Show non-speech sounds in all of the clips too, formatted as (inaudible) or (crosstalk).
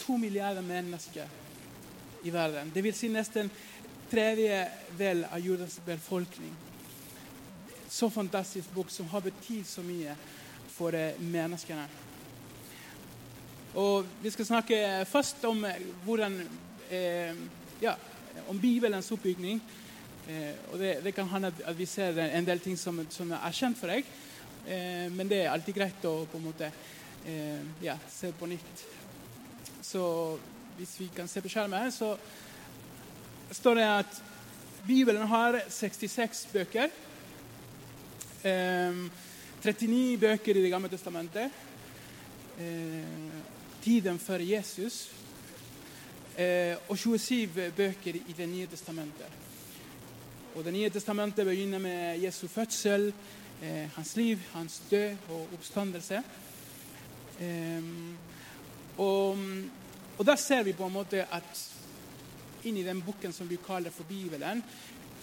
to milliarder mennesker i verden. Det vil si nesten tredje del av jordens befolkning. Så fantastisk bok som har betydd så mye for eh, menneskene. Og Vi skal snakke først om eh, hvordan eh, ja, om Bibelens oppbygning. Eh, og det, det, kan hende at vi ser en del ting som, som er kjent for deg. Eh, men det er alltid greit å på en måte eh, ja, se på nytt så hvis vi kan se på skjermen, så står det at Bibelen har 66 bøker. Eh, 39 bøker i Det gamle testamentet. Eh, tiden før Jesus. Eh, og 27 bøker i Det nye testamentet. Og Det nye testamentet begynner med Jesu fødsel, eh, hans liv, hans død og oppstandelse. Og, og der ser vi på en måte at inni den boken som vi kaller for Bibelen,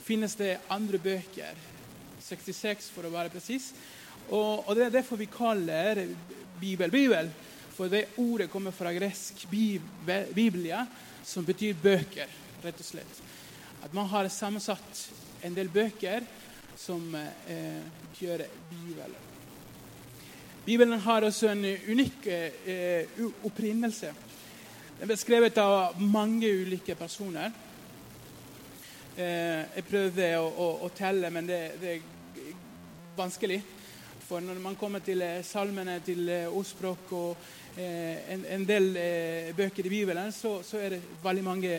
finnes det andre bøker. 66 for å være presis. Og, og, det er derfor vi kaller Bibel Bibel. For det ordet kommer fra gresk biblia, som betyr bøker, rett og slett. At man har sammensatt en del bøker som eh, gjør Bibelen. Bibelen har også en unik eh, opprinnelse. Den ble skrevet av mange ulike personer. Eh, jeg prøvde å, å, å telle, men det, det, er vanskelig. For når man kommer til eh, salmene, til eh, ordspråk og eh, en, en, del eh, bøker i Bibelen, så, så, er det veldig mange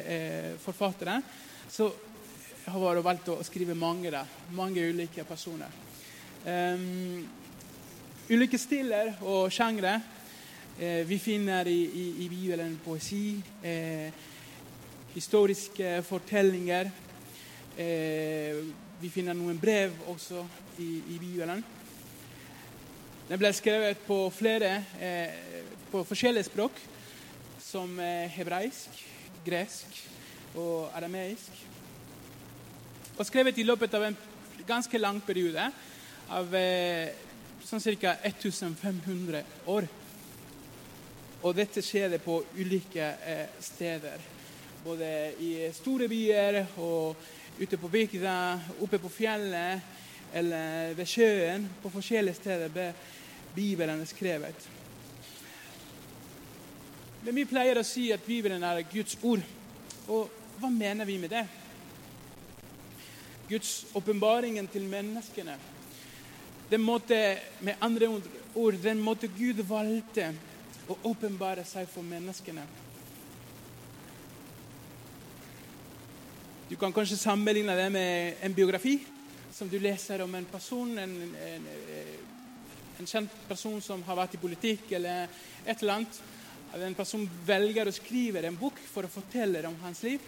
forfattere. Så jeg har valgt å skrive mange der. Mange ulike personer. Um, ulike stiler og sjangre. Eh, vi finner i, i, i Bibelen poesi, eh, historiske fortellinger. Eh, vi finner noen brev også i, i, Bibelen. Den ble skrevet på flere eh, på forskjellige språk, som eh, hebraisk, gresk og arameisk. Og skrevet i løpet av en ganske lang periode av sånn ca. 1500 år. Og dette skjer på ulike eh, steder. Både i store byer og ute på bygda, oppe på fjellet eller ved sjøen. På forskjellige steder ble Bibelen skrevet. Men vi pleier å si at Bibelen er Guds ord. Og hva mener vi med det? Guds åpenbaringen til menneskene den måte, med andre ord, den måte Gud valgte å åpenbare seg for menneskene. Du kan kanskje sammenligne det med en biografi som du leser om en person, en, en, en kjent person som har vært i politikk eller et eller annet. En person velger å skrive en bok for å fortelle om hans liv.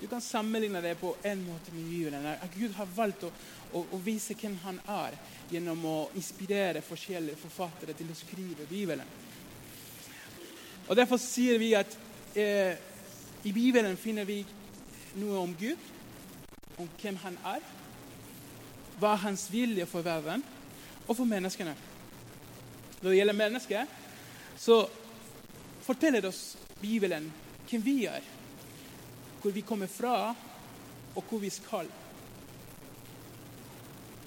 Du kan sammenligne det på en måte med Bibelen. At Gud har valgt å, å, å, vise hvem han er, gjennom å inspirere forskjellige forfattere til å skrive Bibelen. Og Derfor sier vi at eh, i Bibelen finner vi noe om Gud, om hvem han er, hva hans vilje for verden og for menneskene. Når det gjelder mennesker, så forteller oss Bibelen hvem vi er hvor vi kommer fra, og hvor vi skal.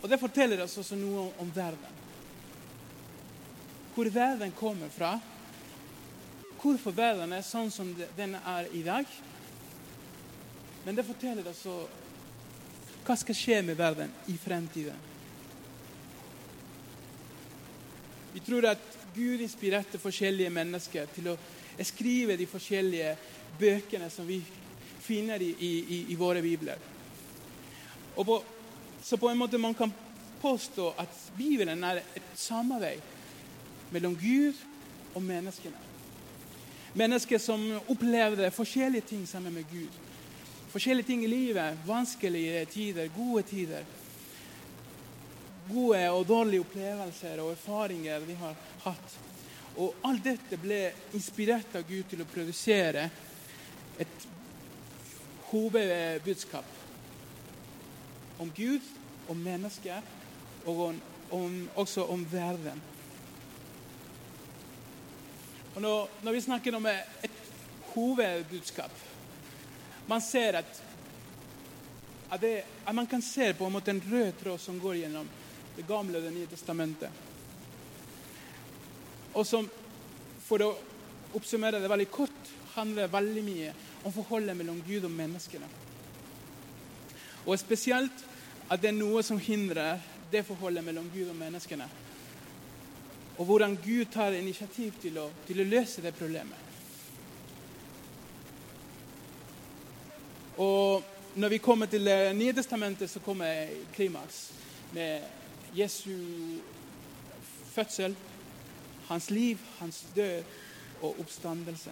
Og Det forteller oss også noe om verden. Hvor verden kommer fra, hvorfor verden er sånn som den er i dag. Men det forteller oss hva skal skje med verden i fremtiden. Vi tror at Gud inspirerte forskjellige mennesker til å skrive de forskjellige bøkene som vi finner i, i, i våre bibler. På, så på en måte man kan påstå at Bibelen er et samarbeid mellom Gud og menneskene. Mennesker som opplevde forskjellige ting sammen med Gud. Forskjellige ting i livet. Vanskelige tider, gode tider. Gode og dårlige opplevelser og erfaringer de har hatt. Og alt dette ble inspirert av Gud til å produsere et hovedbudskap om Gud, om mennesker og om, om, også om verden. Og når, når, vi snakker om et hovedbudskap Man ser at, at, det, at man kan se på en måte en rød tråd som går gjennom Det gamle og Det nye testamentet. Og som, for å oppsummere det veldig kort, handler veldig mye om forholdet mellom Gud og menneskene. Og spesielt at det er noe som hindrer det forholdet mellom Gud og menneskene. Og hvordan Gud tar initiativ til å, til å løse det problemet. Og når vi kommer til Det nye testamentet, så kommer klimaks med Jesu fødsel, hans liv, hans død og oppstandelse.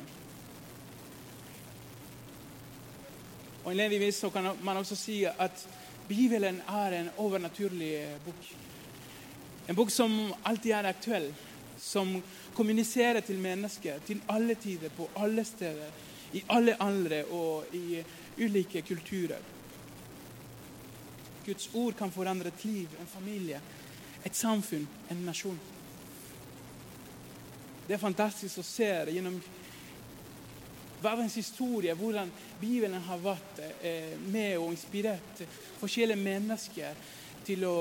Og Innledningsvis kan man også si at Bibelen er en overnaturlig bok. En bok som alltid er aktuell, som kommuniserer til mennesker til alle tider, på alle steder, i alle aldre og i ulike kulturer. Guds ord kan forandre et liv, en familie, et samfunn, en nasjon. Det er fantastisk å se gjennom verdens historie hvordan Bibelen har vært eh, med og inspirert forskjellige mennesker til å,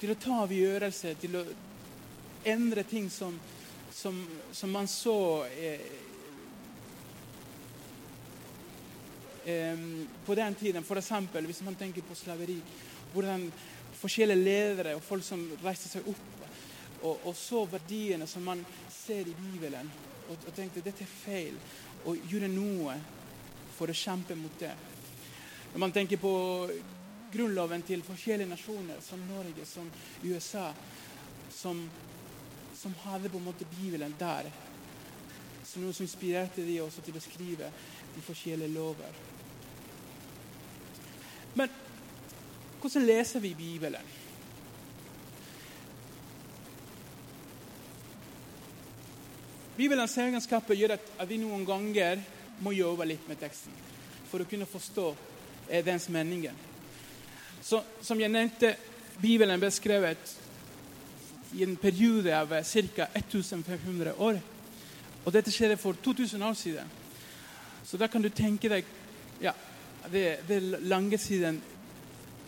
til å ta avgjørelser, til å endre ting som, som, som man så eh, på den tiden. F.eks. hvis man tenker på slaveri. Hvordan forskjellige ledere og folk som reiste seg opp og, og så verdiene som man ser i Bibelen, og, og tenkte dette er feil, og gjorde noe for å kjempe mot det. Når man tenker på grunnloven til forskjellige nasjoner, som Norge, som USA, som, som hadde på en måte Bibelen der. Som noe som inspirerte de også til å skrive de forskjellige lover. Men hvordan leser vi Bibelen? Bibelens egenskaper gjør at, vi noen ganger må jobbe litt med teksten for å kunne forstå eh, dens meningen. Så, som jeg nevnte, Bibelen ble skrevet i en periode av ca. 1500 år. Og dette skjedde for 2000 år siden. Så da kan du tenke deg ja, det, det lange siden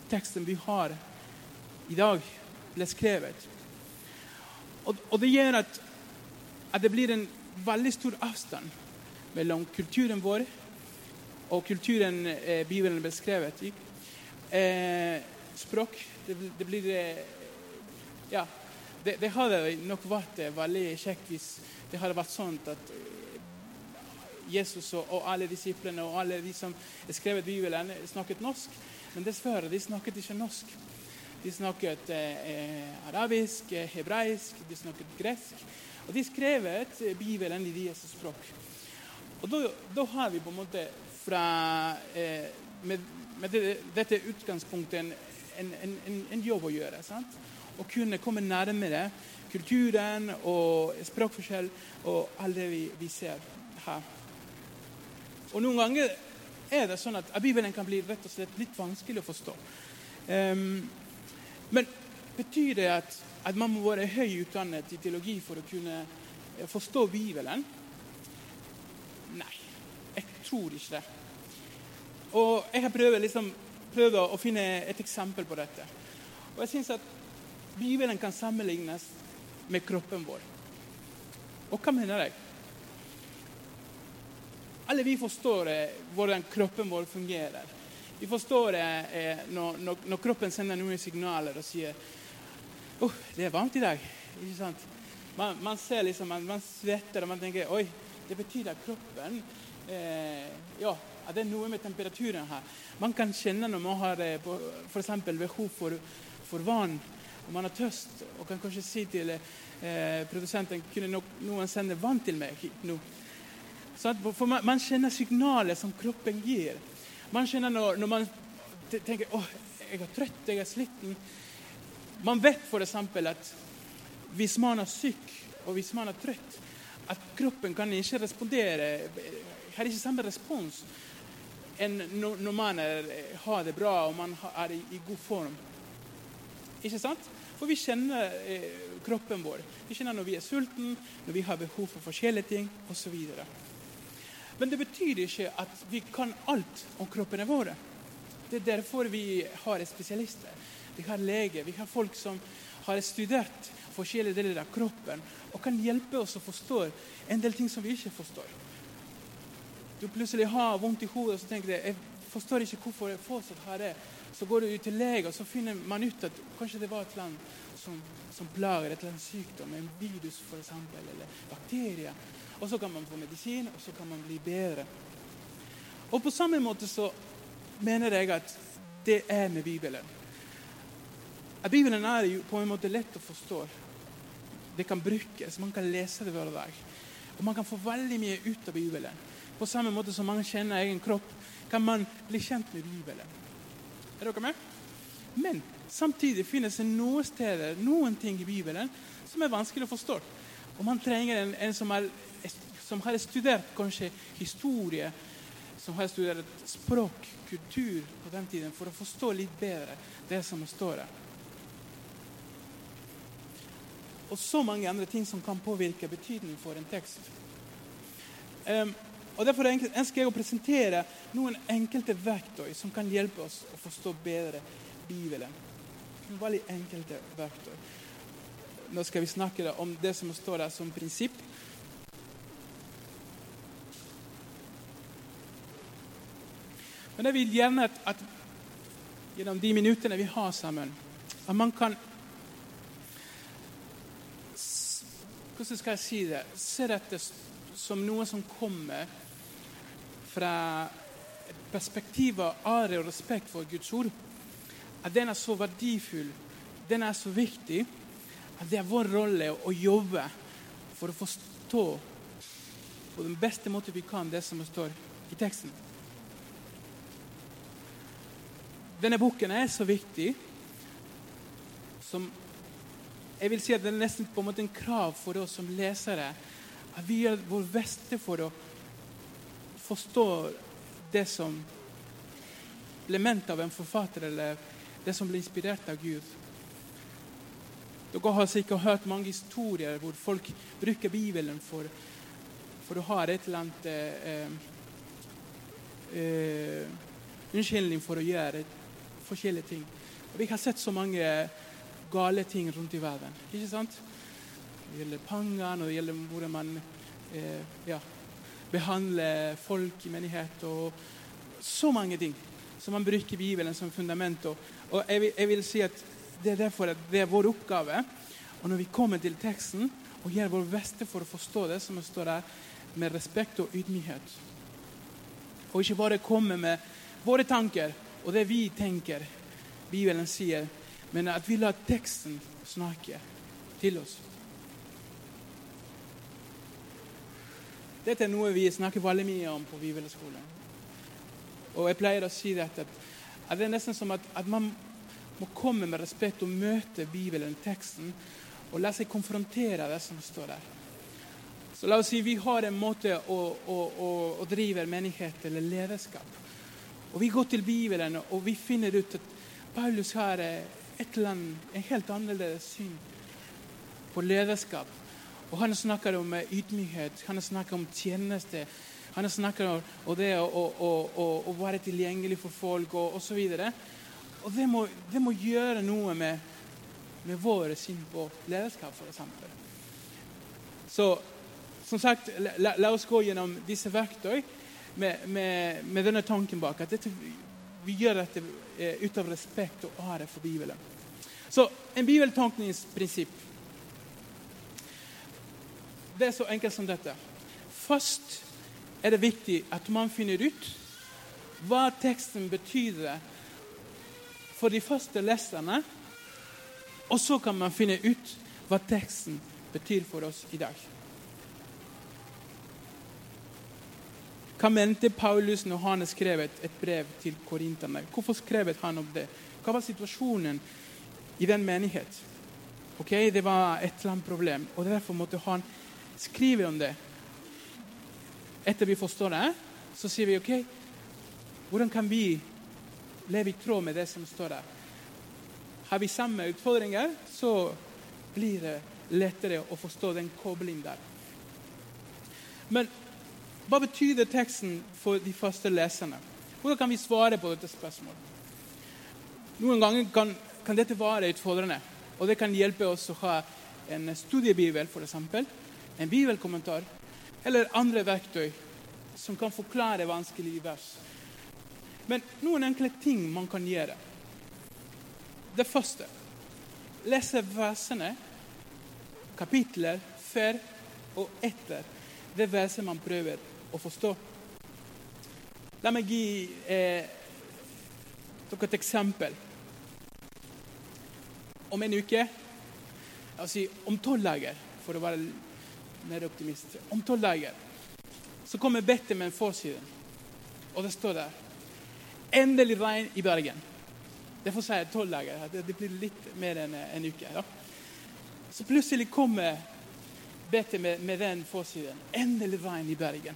teksten vi har i dag, ble skrevet. Og, og det gjør at, at, det blir en veldig stor avstand mellom kulturen vår og kulturen eh, Bibelen ble skrevet i. Eh, språk Det, det blir eh, Ja. Det, det, hadde nok vært eh, veldig kjekt hvis det hadde vært sånn at Jesus og, og, alle disiplene og alle de som skrevet Bibelen, snakket norsk. Men dessverre, de snakket ikke norsk. De snakket eh, arabisk, eh, hebraisk, de snakket gresk. Og de skrevet eh, Bibelen i deres språk. Og da, har vi på en måte fra eh, Med, med det, dette utgangspunktet en, en, en, en, jobb å gjøre. sant? Å kunne komme nærmere kulturen og språkforskjell og alt det vi, vi ser her. Og Noen ganger er det sånn at Bibelen kan bli rett og slett litt vanskelig å forstå. Um, men betyr det at, at, man må være høy utdannet i teologi for å kunne eh, forstå Bibelen? Nei, jeg tror ikke det. Og Jeg har prøvd, liksom, prøvd å finne et eksempel på dette. Og jeg syns at Bibelen kan sammenlignes med kroppen vår. Og hva mener jeg? Alle vi forstår eh, hvordan kroppen vår fungerer. Vi forstår eh, når, når, når, kroppen sender noen signaler og sier oh, det er varmt i dag. Ikke sant? Man, man ser liksom, man, man, svetter og man tenker oi, det betyr at kroppen eh, ja, at det er noe med temperaturen her. Man kan kjenne når man har eh, f.eks. behov for, for vann og man har tørst, og kan kanskje si til eh, produsenten kunne noen sende vann til meg hit nå. For man, man kjenner signalet som kroppen gir. Man kjenner når, når man tenker åh, jeg er trøtt, jeg er sliten. Man vet f.eks. at hvis man er syk og hvis man er trøtt, at kroppen kan ikke respondere har ikke samme respons enn når man er, har det bra og man er i, i god form. Ikke sant? For vi kjenner eh, kroppen vår. Vi kjenner når vi er sulten, når vi har behov for forskjellige ting osv. Men det betyr ikke at vi kan alt om kroppene våre. Det er derfor vi har spesialister. Vi har leger, vi har folk som har studert forskjellige deler av kroppen og kan hjelpe oss å forstå en del ting som vi ikke forstår. Du plutselig har vondt i hodet og så tenker du jeg forstår ikke hvorfor jeg fortsatt har det. Så går du ut til lege, og så finner man ut at kanskje det var et annet som, som plager, et eller annet sykdom, en virus f.eks., eller bakterier. Og så kan man få medisin, og så kan man bli bedre. Og på samme måte så mener jeg at det er med Bibelen. At Bibelen er jo på en måte lett å forstå. Det kan brukes, man kan lese det hver dag. Og man kan få veldig mye ut av Bibelen. På samme måte som man kjenner egen kropp, kan man bli kjent med Bibelen. Er dere med? Men samtidig finnes det noen steder, noen ting i Bibelen som er vanskelig å forstå. Og man trenger en, en som, er, som, har studert kanskje historie, som har studert språk, kultur på den tiden, for å forstå litt bedre det som står der. Og så mange andre ting som kan påvirke betydningen for en tekst. Um, og Derfor ønsker jeg å presentere noen enkelte verktøy som kan hjelpe oss å forstå bedre Bibelen. Noen veldig enkelte verktøy. Nå skal vi snakke om det som står der som prinsipp. Men jeg vil gjerne at, at gjennom de minuttene vi har sammen, at man kan Hvordan skal jeg si det? Se dette som noe som kommer fra perspektivet ære og respekt for Guds ord, at den er så verdifull, den er så viktig, at det er vår rolle å jobbe for å forstå på den beste måten vi kan det som står i teksten. Denne boken er så viktig som jeg vil si at det er nesten på en måte en krav for oss som lesere at vi gjør vår beste for å forstår det som ble ment av en forfatter, eller det som ble inspirert av Gud. Dere har sikkert hørt mange historier hvor folk bruker Bibelen for, for å ha et eller annet eh, eh, unnskyldning for å gjøre forskjellige ting. Og vi har sett så mange gale ting rundt i verden. ikke sant? Det gjelder penger, og det gjelder hvordan man eh, ja, behandle folk i menighet og så mange ting som man bruker Bibelen som fundament. Og, og jeg, vil, jeg, vil, si at Det er derfor at det er vår oppgave. Og når vi kommer til teksten og gjør vår beste for å forstå det som står der, med respekt og ydmykhet. Og ikke bare komme med våre tanker og det vi tenker Bibelen sier, men at vi lar teksten snakke til oss. Dette er noe vi snakker veldig mye om på bibelskolen. Og jeg pleier å si dette, at det er nesten som at, at, man må komme med respekt og møte Bibelen, teksten, og la seg konfrontere det som står der. Så la oss si vi har en måte å, å, å, å drive menighet eller lederskap. Og Vi går til Bibelen og vi finner ut at Paulus har et eller annet, en helt annerledes syn på lederskap og Han snakker om eh, ydmykhet, han snakker om tjeneste. Han snakker om det å, være tilgjengelig for folk og osv. Og det må, det må, gjøre noe med, med våre syn på lederskap, f.eks. Så som sagt, la, la, oss gå gjennom disse verktøy med, med, med denne tanken bak. At dette, vi gjør dette eh, ut av respekt og ære for Bibelen. Så en bibeltolkningsprinsipp det er så enkelt som dette. Først er det viktig at man finner ut hva teksten betyr for de første leserne. Og så kan man finne ut hva teksten betyr for oss i dag. Hva mente Paulus når han skrev et, brev til korinterne? Hvorfor skrev han om det? Hva var situasjonen i den menighet? Ok, Det var et eller annet problem, og derfor måtte han skrive om det. Etter vi forstår det, så sier vi ok, hvordan kan vi leve i tråd med det som står der? Har vi samme utfordringer, så blir det lettere å forstå den koblingen der. Men hva betyr teksten for de første leserne? Hvordan kan vi svare på dette spørsmålet? Noen ganger kan, kan dette være utfordrende, og det kan hjelpe oss å ha en studiebibel, f.eks., en bibelkommentar eller andre verktøy som kan forklare vanskelige vers. Men noen enkle ting man kan gjøre. Det første lese versene, kapitler, før og etter det verset man prøver å forstå. La meg gi eh, dere et eksempel. Om en uke altså Om tolv dager, for å være mer optimist Om tolv dager så kommer Betty med en forside, og det står der 'Endelig regn i Bergen'. Det får si tolv dager. Det blir litt mer enn en uke. Ja. Så plutselig kommer Betty med, med den forsiden. 'Endelig regn i Bergen'.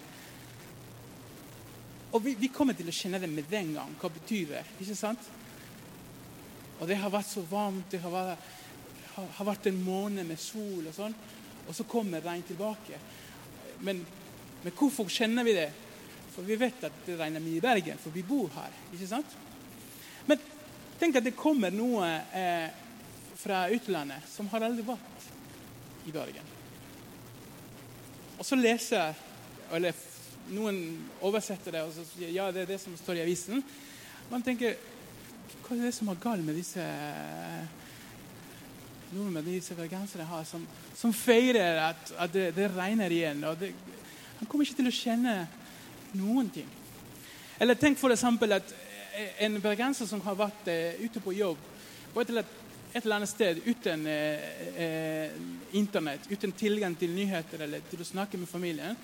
Og vi, vi, kommer til å kjenne det med den gang. Hva betyr det? Ikke sant? Og det har vært så varmt, det har vært, har vært en måned med sol, og sånn, og så kommer regn tilbake. Men, men, hvorfor kjenner vi det? For vi vet at det regner mye i Bergen, for vi bor her. ikke sant? Men tenk at det kommer noe eh, fra utlandet som har aldri vært i Bergen. Og så leser eller noen oversetter det og så sier ja, det er det som står i avisen. Man tenker hva er det som er galt med disse nordmenn, disse bergensere har, som, som, feirer at, at det, det, regner igjen? og det, Han kommer ikke til å kjenne noen ting. Eller tenk for eksempel at en bergenser som har vært uh, ute på jobb på et eller, et eller annet sted uten uh, uh, Internett, uten tilgang til nyheter eller til å snakke med familien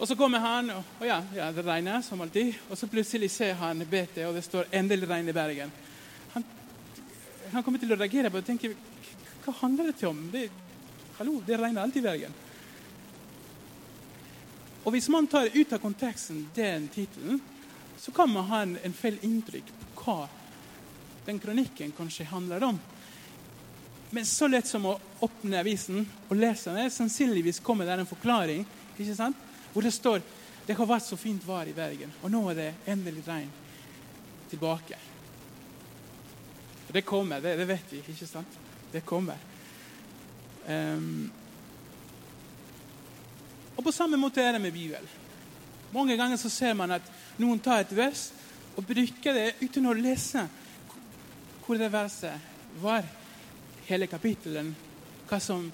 og så kommer han, og, og ja, ja, det regner som alltid. Og så plutselig ser han BT, og det står 'endelig regn i Bergen'. Han, kommer til å reagere på det og tenke Hva handler det om? Det, hallo, det regner alltid i Bergen. Og Hvis man tar ut av konteksten den tittelen, så kan man ha en, en feil inntrykk på hva den kronikken kanskje handler om. Men så lett som å åpne avisen og lese den, sannsynligvis kommer det en forklaring. ikke sant? hvor det står det har vært så fint vær i Bergen, og nå er det endelig regn tilbake. Det kommer, det, det, vet vi, ikke sant? Det kommer. Um, og På samme måte er det med Bibelen. Mange ganger så ser man at noen tar et vers og bruker det uten å lese hvor det verset var, hele kapitelen, hva som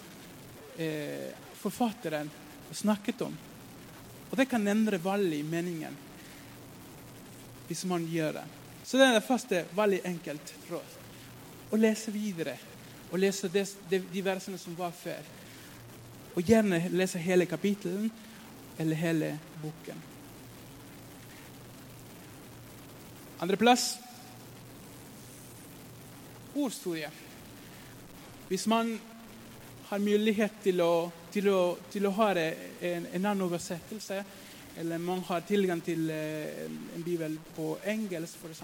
eh, forfatteren snakket om. Og det kan endre veldig meningen hvis man gjør det. Så det er det første veldig enkelt råd. Å lese videre. Og lese de, de versene som var før. Og gjerne lese hele kapitelen eller hele boken. Andreplass ordstudie. Hvis man har mulighet til å til å, til å ha en, en, annen oversettelse, eller man har tilgang til eh, en bibel på engelsk f.eks.,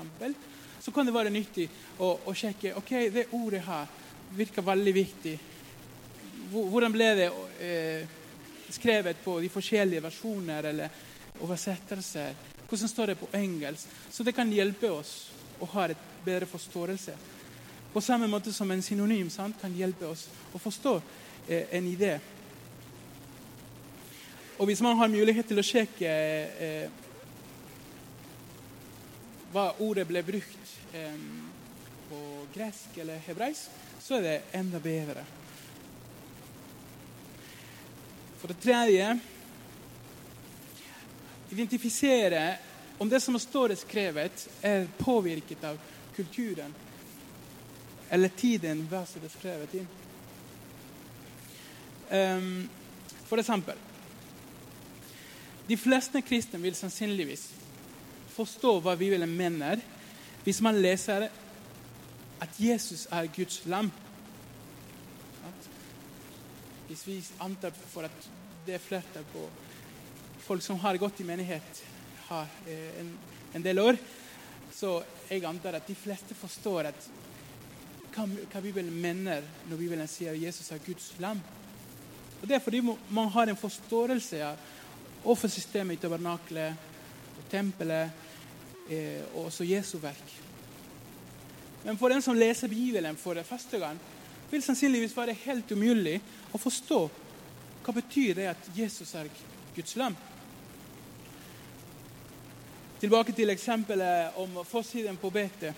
så kan det være nyttig å, å, sjekke ok, det ordet her virker veldig viktig. Hvordan ble det eh, skrevet på de forskjellige versjoner eller oversettelser? Hvordan står det på engelsk? Så det kan hjelpe oss å ha et bedre forståelse. På samme måte som en synonym sant, kan hjelpe oss å forstå eh, en idé. Og hvis man har mulighet til å sjekke eh, hva ordet ble brukt eh, på gresk eller hebraisk, så er det enda bedre. For det tredje identifisere om det som står skrevet, er påvirket av kulturen eller tiden verset er skrevet i. Um, for eksempel De fleste kristne vil sannsynligvis forstå hva Bibelen mener, hvis man leser at Jesus er Guds lam. Hvis vi antar for at det er flertall på folk som har gått i menighet har eh, en, en, del år, så jeg antar at de fleste forstår at hva, Bibelen mener når Bibelen sier at Jesus er Guds lam. Og Det er fordi man har en forståelse av offersystemet i tabernaklet, tempelet eh, og også Jesu verk. Men for den som leser Bibelen for det første gang, vil sannsynligvis være helt umulig å forstå hva betyr det at Jesus er Guds lam. Tilbake til eksempelet om forsiden på betet.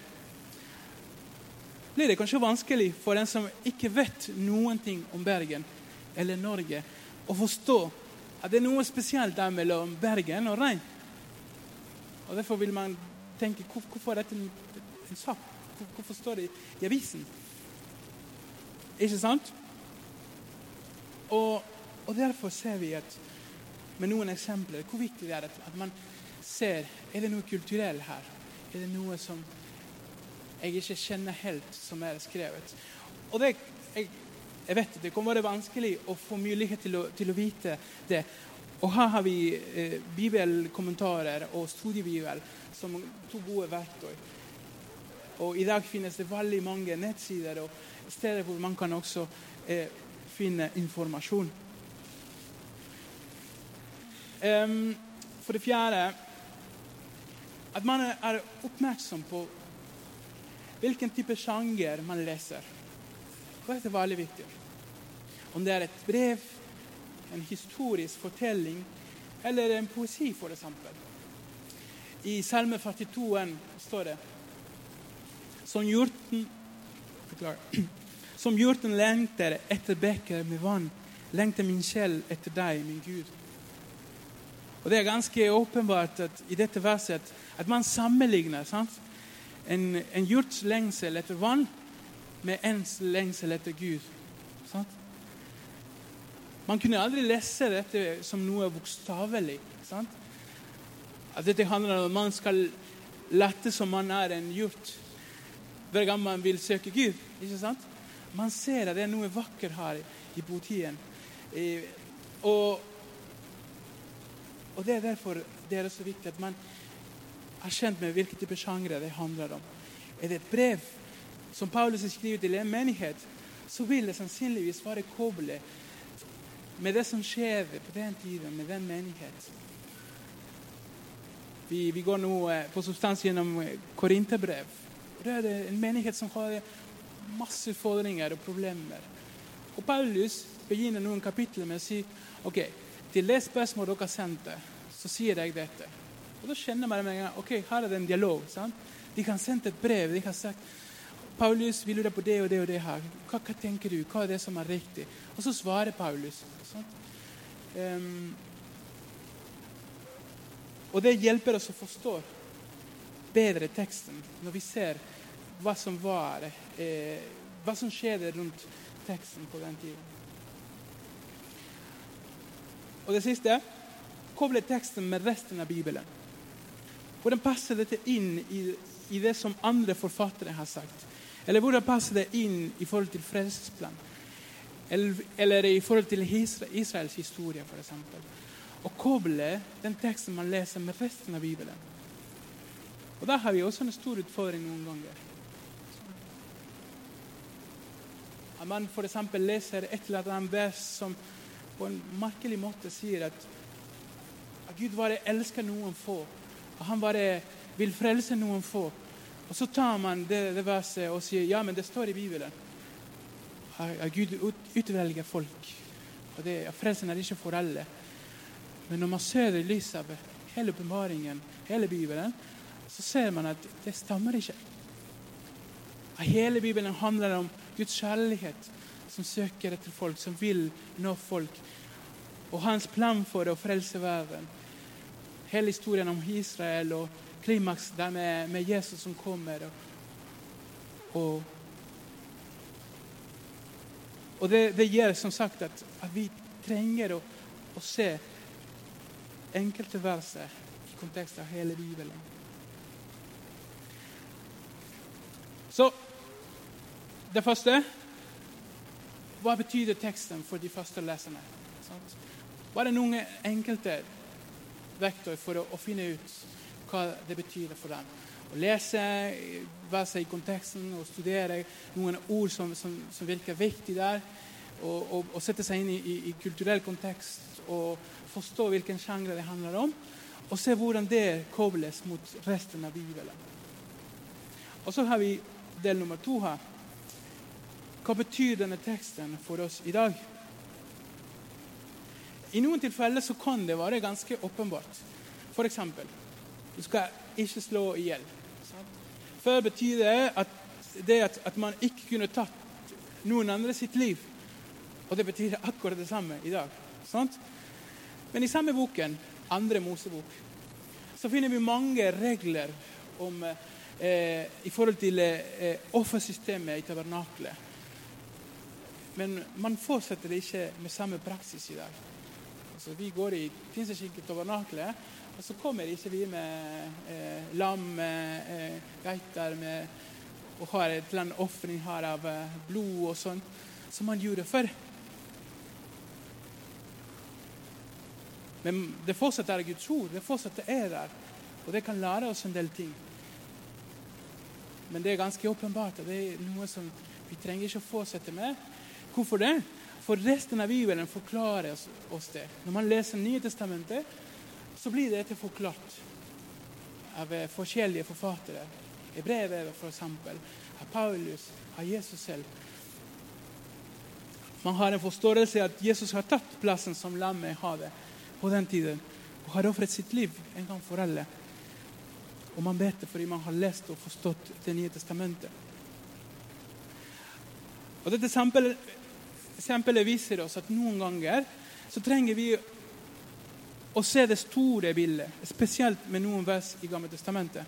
Blir det kanskje vanskelig for den som ikke vet noen ting om Bergen eller Norge, å forstå at det er noe spesielt der mellom Bergen og Rein. Og Derfor vil man tenke hvorfor er dette en sak? Hvorfor står det i avisen? Ikke sant? Og, og derfor ser vi at med noen eksempler hvor viktig det er at, at man ser er det noe kulturelt her. Er det noe som jeg ikke kjenner helt, som er skrevet? Og det, jeg, jeg vet det kan være vanskelig å få mulighet til å, til å vite det. Og her har vi eh, bibelkommentarer og studiebibel som to gode verktøy. Og I dag finnes det veldig mange nettsider og steder hvor man kan også eh, finne informasjon. Um, for det fjerde at man er oppmerksom på hvilken type sjanger man leser. Det er veldig viktig. Om det er et brev, en historisk fortelling eller en poesi, f.eks. I Salme 42 står det som hjorten, (clears throat) som hjorten lengter etter bekker med vann, lengter min sjel etter deg, min Gud. Og Det er ganske åpenbart at, i dette verset at, man sammenligner sant? En, en hjorts lengsel etter vann med ens lengsel etter Gud. Sant? Man kunne aldri lese dette som noe bokstavelig. At dette handler om at man skal late som man er en hjort hver gang man vil søke Gud. ikke sant? Man ser at det er noe vakkert her i botiden. Og, og, det er derfor det er så viktig at man er kjent med hvilke typer sjangre det handler om. Er det et brev som Paulus har skrevet til en menighet, så vil det sannsynligvis være koblet med det som skjer på den tiden, med den menigheten. Vi, vi går nå eh, på substans gjennom Korinterbrev. Det er en menighet som har masse utfordringer og problemer. Og Paulus begynner noen kapitler med å si ok, til det spørsmålet dere sendte, så sier jeg dette. Og Da kjenner man med en gang ok, her er det en dialog. sant? De kan sende et brev. De kan sagt Paulus, vi lurer på det og det og det her. Hva, hva, tenker du? Hva er det som er riktig? Og så svarer Paulus. Um, og det hjelper oss å forstå bedre teksten når vi ser hva som var eh, Hva som skjedde rundt teksten på den tiden. Og det siste koble teksten med resten av Bibelen. Hvordan passer dette inn i, i, det som andre forfattere har sagt? Eller hvordan passer det inn i forhold til frelsesplan? Eller, i forhold til Israels historie, f.eks. Å koble den teksten man leser, med resten av Bibelen. Og Der har vi også en stor utfordring noen ganger. At man f.eks. leser et eller annet vers som på en merkelig måte sier at, at Gud bare elsker noen få. At han bare vil frelse noen få. Og så tar man det, det verset og sier ja, men det står i Bibelen. At Gud utvelger folk. Og det, Frelsen er ikke for alle. Men når man ser i lys av hele åpenbaringen, hele Bibelen, så ser man at det stemmer ikke. Hele Bibelen handler om Guds kjærlighet som søker etter folk, som vil nå folk. Og hans plan for å frelse verden. Hele historien om Israel og klimaks der med, med Jesus som kommer. Og, og, og det, det, gjør som sagt at, at vi trenger å, å, se enkelte verset i kontekst av hele Bibelen. Så det første Hva betyr teksten for de første leserne? Sant? Bare noen enkelte verktøy for å, å, finne ut hva det betyr for dem. Å lese, være seg i konteksten og studere noen ord som, som, som virker viktig der. Og, og, og, sette seg inn i, i, i kulturell kontekst og forstå hvilken sjanger det handler om. Og se hvordan det kobles mot resten av Bibelen. Og så har vi del nummer to her. Hva betyr denne teksten for oss i dag? I noen tilfeller så kan det være ganske åpenbart. F.eks.: Du skal ikke slå i hjel. Før betyr det at, det at, at, man ikke kunne tatt noen andre sitt liv. Og det betyr akkurat det samme i dag. Sant? Men i samme boken, andre Mosebok, så finner vi mange regler om, eh, i forhold til eh, offersystemet i tabernaklet. Men man fortsetter ikke med samme praksis i dag. Altså, vi går i pinseskikket tabernaklet, og så kommer ikke vi med eh, lam, eh, geiter med, og har et eller annet ofring her av eh, blod og sånn, som man gjorde før. Men det fortsatt er Guds ord. Det fortsatt er der. Og det kan lære oss en del ting. Men det er ganske åpenbart at det er noe som vi trenger ikke å fortsette med. Hvorfor det? For resten av Bibelen forklarer oss det. Når man leser Nye testamentet, så blir dette forklart av eh, forskjellige forfattere. I brevet, f.eks. Av Paulus, av Jesus selv. Man har en forståelse at Jesus har tatt plassen som lammet hadde på den tiden, og har ofret sitt liv en gang for alle. Og man vet det fordi man har lest og forstått Det nye testamentet. Og Dette eksempelet viser oss at noen ganger så trenger vi å se det store bildet, spesielt med noen vers i Gamle testamentet.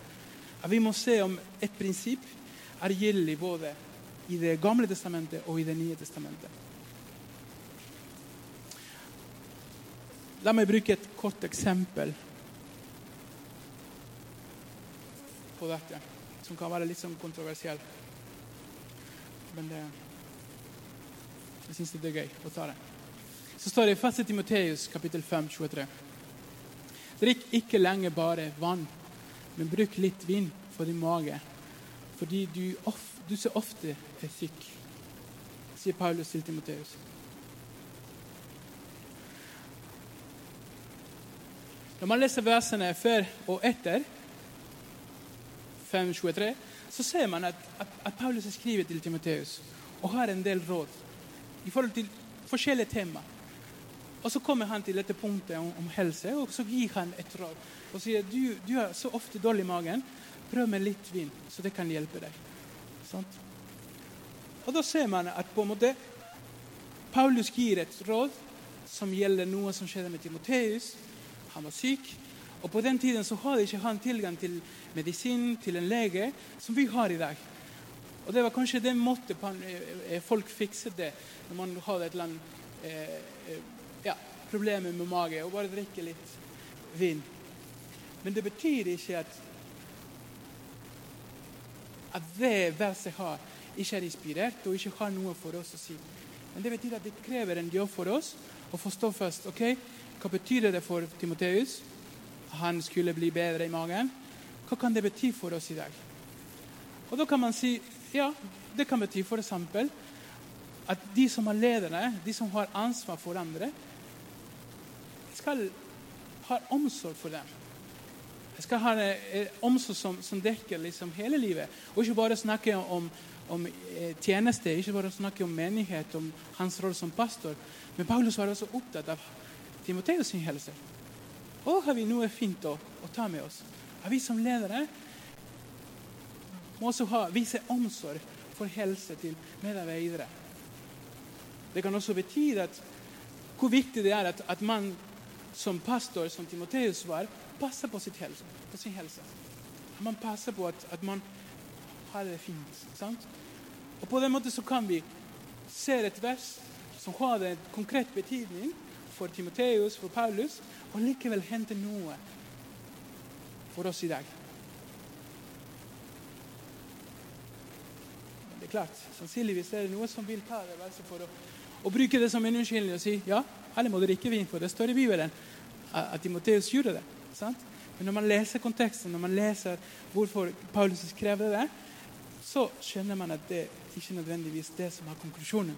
At vi må se om et prinsipp er gjeldig både i Det gamle testamentet og i Det nye testamentet. La meg bruke et kort eksempel på dette, som kan være litt sånn kontroversiell. Men det, jeg syns det er gøy å ta det. Så står det i 1. Timoteus kapittel 5, 23. Drikk ikke lenger bare vann, men bruk litt vin for din mage, fordi du, of, du så ofte er syk, sier Paulus til Timoteus. Når man leser versene før og etter, 5.23, så ser man at, at, at Paulus skriver til Timoteus og har en del råd i forhold til forskjellige temaer. Og Så kommer han til dette punktet om, om helse, og så gir han et råd. Og sier du, du er så ofte dårlig i magen, prøv med litt vin, så det kan hjelpe deg. Sånt? Og Da ser man at på en måte Paulus gir et råd som gjelder noe som skjedde med Timoteus. Han var syk. Og På den tiden så hadde ikke han tilgang til medisin, til en lege, som vi har i dag. Og Det var kanskje den måten eh, folk fikset det når man hadde et eller annet eh, eh, ja, problemer med mage, og bare drikke litt vin. Men det betyr ikke at at det verset har, ikke er inspirert og ikke har noe for oss å si. Men det betyr at det krever en jobb for oss å forstå først ok, hva betyr det for Timoteus. Han skulle bli bedre i magen. Hva kan det bety for oss i dag? Og Da kan man si ja, det kan bety f.eks. at de som er ledere, de som har ansvar for andre, skal ha omsorg for dem. Jeg skal ha en omsorg som, som dekker liksom hele livet, og ikke bare snakke om, om eh, tjeneste, ikke bare snakke om menighet, om hans rolle som pastor. Men Paulus var også opptatt av Timoteus sin helse. Og har vi noe fint å, å ta med oss. At vi som ledere må også ha, vise omsorg for helse til medarbeidere. Det kan også bety at hvor viktig det er at, at man som pastor, som Timoteus var, passer på, helse, på sin helse. Man passer på at, at, man har det fint. Sant? Og På den måten så kan vi se et vers som har en konkret betydning for Timoteus, for Paulus, og likevel hente noe for oss i dag. Det er klart, Sannsynligvis er det noe som vil ta det verset for å, å bruke det som en unnskyldning og si ja, alle må drikke vin, for det står i Bibelen at Timoteus gjorde det. sant? Men når man leser konteksten, når man leser hvorfor Paulus skrev det, så skjønner man at det ikke nødvendigvis er det som er konklusjonen.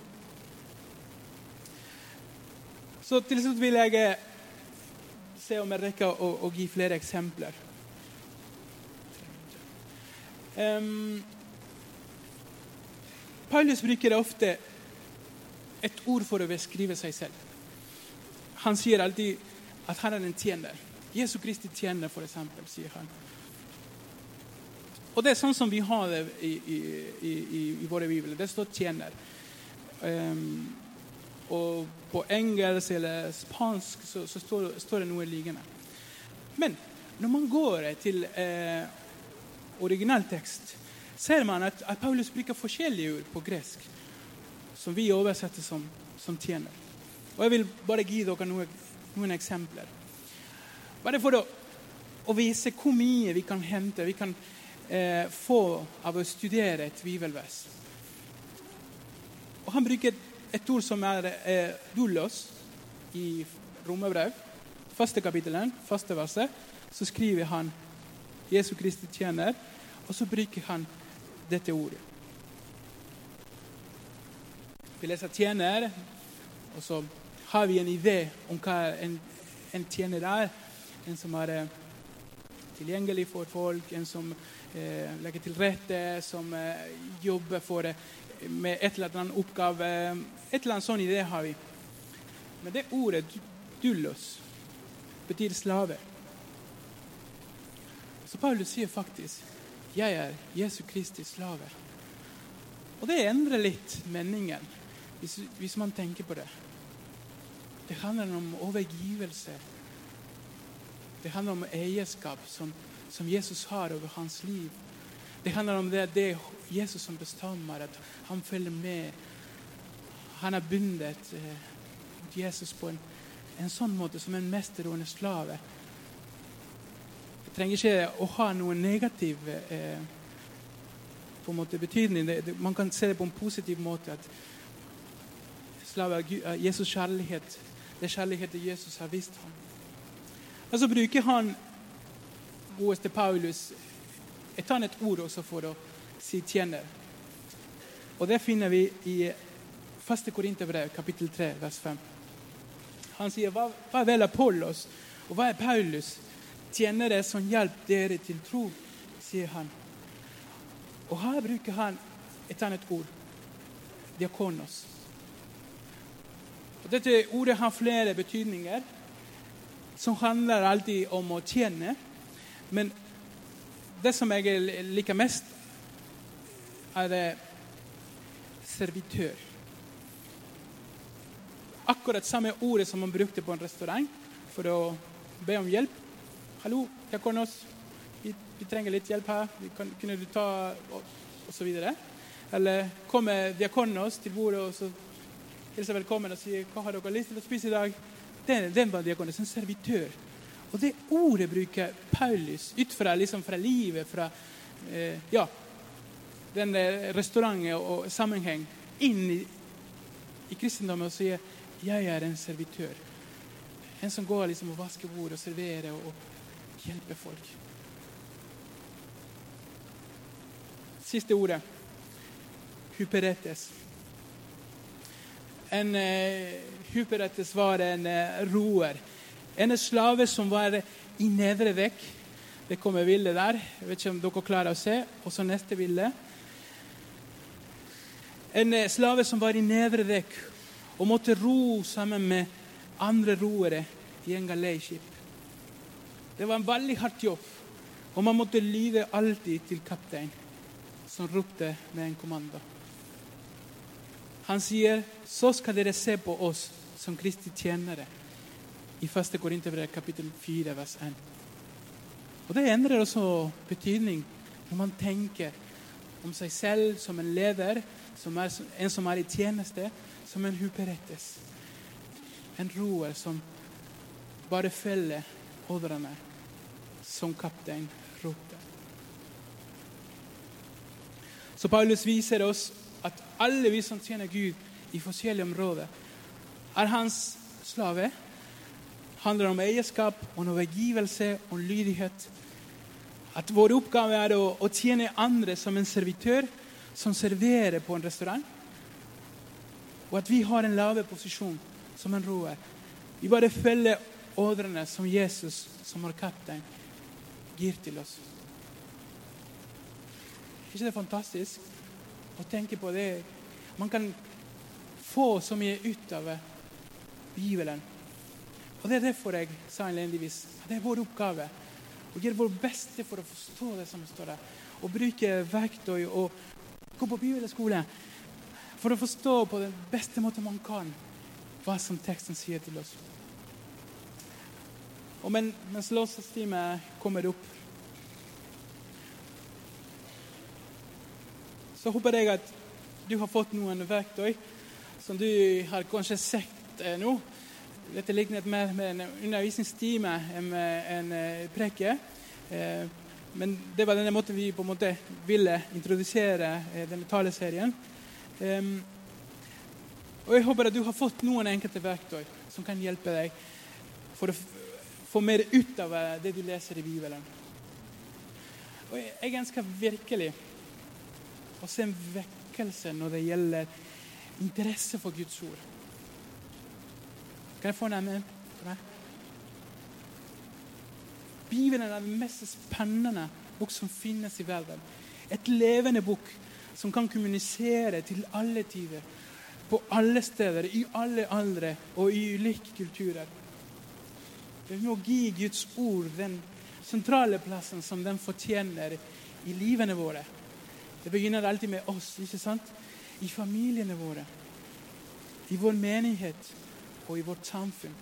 Så til slutt vil jeg eh, se om jeg rekker å, å gi flere eksempler. Um, Paulus bruker ofte et ord for å beskrive seg selv. Han sier alltid at han er en tjener. Jesu Kristi tjener, for eksempel, sier han. Og det er sånn som vi har det i, i, i, i våre bibler. Det står 'tjener'. Um, og på engelsk eller spansk så, så står, står, det noe liggende. Men når man går til eh, originaltekst, ser man at, at, Paulus bruker forskjellige ord på gresk som vi oversetter som, som tjener. Og Jeg vil bare gi dere noen, noen eksempler. Bare for å, å, vise hvor mye vi kan hente, vi kan eh, få av å studere et bibelvers. Og Han bruker et ord som er eh, doulos i Romerbrev. Første kapitelen, første verset, så skriver han Jesu Kristi tjener, og så bruker han dette ordet. Vi leser 'tjener', og så har vi en idé om hva en, en tjener er. En som er eh, tilgjengelig for folk, en som eh, legger til rette, som eh, jobber for eh, med et eller annet oppgave. Et eller annet sånn idé har vi. Men det ordet dullos betyr slave. Så Paulus sier faktisk 'Jeg er Jesu Kristi slaver'. Og det endrer litt meningen, hvis, hvis man tenker på det. Det handler om overgivelse. Det handler om eierskap som, som Jesus har over hans liv. Det handler om det, det Jesus som bestemmer, at han følger med. Han er bundet eh, Jesus på en, en, sånn måte som en mester og en slave. Det trenger ikke å ha noe negativ eh, på en måte betydning. Det, det, man kan se det på en positiv måte. at slave Jesus kjærlighet. Det er kjærligheten Jesus har vist ham. Og så bruker han godeste Paulus et annet ord også for å si tjener. Og Det finner vi i 1. Korinterbrev, kapittel 3, vers 5. Han sier, hva, hva vel Apollos, og hva er Paulus? Tjenere som hjelper dere til tro, sier han. Og her bruker han et annet ord. Diakonos. Dette ordet har flere betydninger, som handler alltid om å tjene. Men det som jeg liker mest, er servitør. Akkurat samme ordet som man brukte på en restaurant for å be om hjelp. 'Hallo, Diakonos, vi, vi trenger litt hjelp her. Kan, kunne du ta Og, og så videre. Eller kommer Diakonos til bordet og så hilser velkommen og sier 'Hva har dere lyst til å spise i dag?' Den, den var diakonen. en servitør. Og det ordet bruker Paulus ut fra, liksom fra livet, fra eh, ja, den restauranten og sammenheng, inn i, i kristendommen og sier 'jeg er en servitør'. En som går liksom og vasker bord og serverer og, og hjelper folk. Siste ordet hyperetes. En eh, hyperetes var en eh, roer en slave som var i nedre vekk. Det kommer bilde der. Jeg vet ikke om dere klarer å se. Og så neste bilde. En eh, slave som var i nedre vekk og måtte ro sammen med andre roere i en galeiskip. Det var en veldig hardt jobb, og man måtte lyde alltid til kaptein, som ropte med en kommando. Han sier, 'Så skal dere se på oss som Kristi tjenere' i 1. Korinterbrev kapittel 4, vers 1. Og Det endrer også betydning når man tenker om seg selv som en leder, som er, en som er i tjeneste, som en huperettes. en roer som bare følger ordrene som kaptein ropte. Så Paulus viser oss alle vi som tjener Gud i forskjellige områder, er hans slave. handler om eierskap, om overgivelse om lydighet. At vår oppgave er å, å tjene andre som en servitør som serverer på en restaurant. Og at vi har en lave posisjon som en roer. Vi bare følger ordrene som Jesus, som vår kaptein, gir til oss. Er ikke det fantastisk å tenke på det? Man kan få så mye ut av Bibelen. Og Det er derfor jeg sa innledningsvis at det er vår oppgave å gjøre vårt beste for å forstå det som står der. Og bruke verktøy og gå på bibelskole for å forstå på den beste måten man kan hva som teksten sier til oss. Og men, mens låtsasteamet kommer opp, så håper jeg at du har fått noen verktøy som du har kanskje sett eh, nå. Dette ligner mer med en undervisningstime enn en eh, preke. Eh, men det var denne måten vi på en måte ville introdusere denne taleserien. Og Jeg håper at du har fått noen enkelte verktøy som kan hjelpe deg for å få mer ut av det du leser i Bibelen. Og jeg ønsker virkelig å se en vekkelse når det gjelder interesse for Guds ord. Kan jeg få en amen? Bibelen er den mest spennende bok som finnes i verden. Et levende bok som kan kommunisere til alle tider, på alle steder, i alle aldre og i ulike kulturer. Vi må gi Guds ord den sentrale plassen som den fortjener i livene våre. Det begynner alltid med oss, ikke sant? I familiene våre, i vår menighet og i vårt samfunn.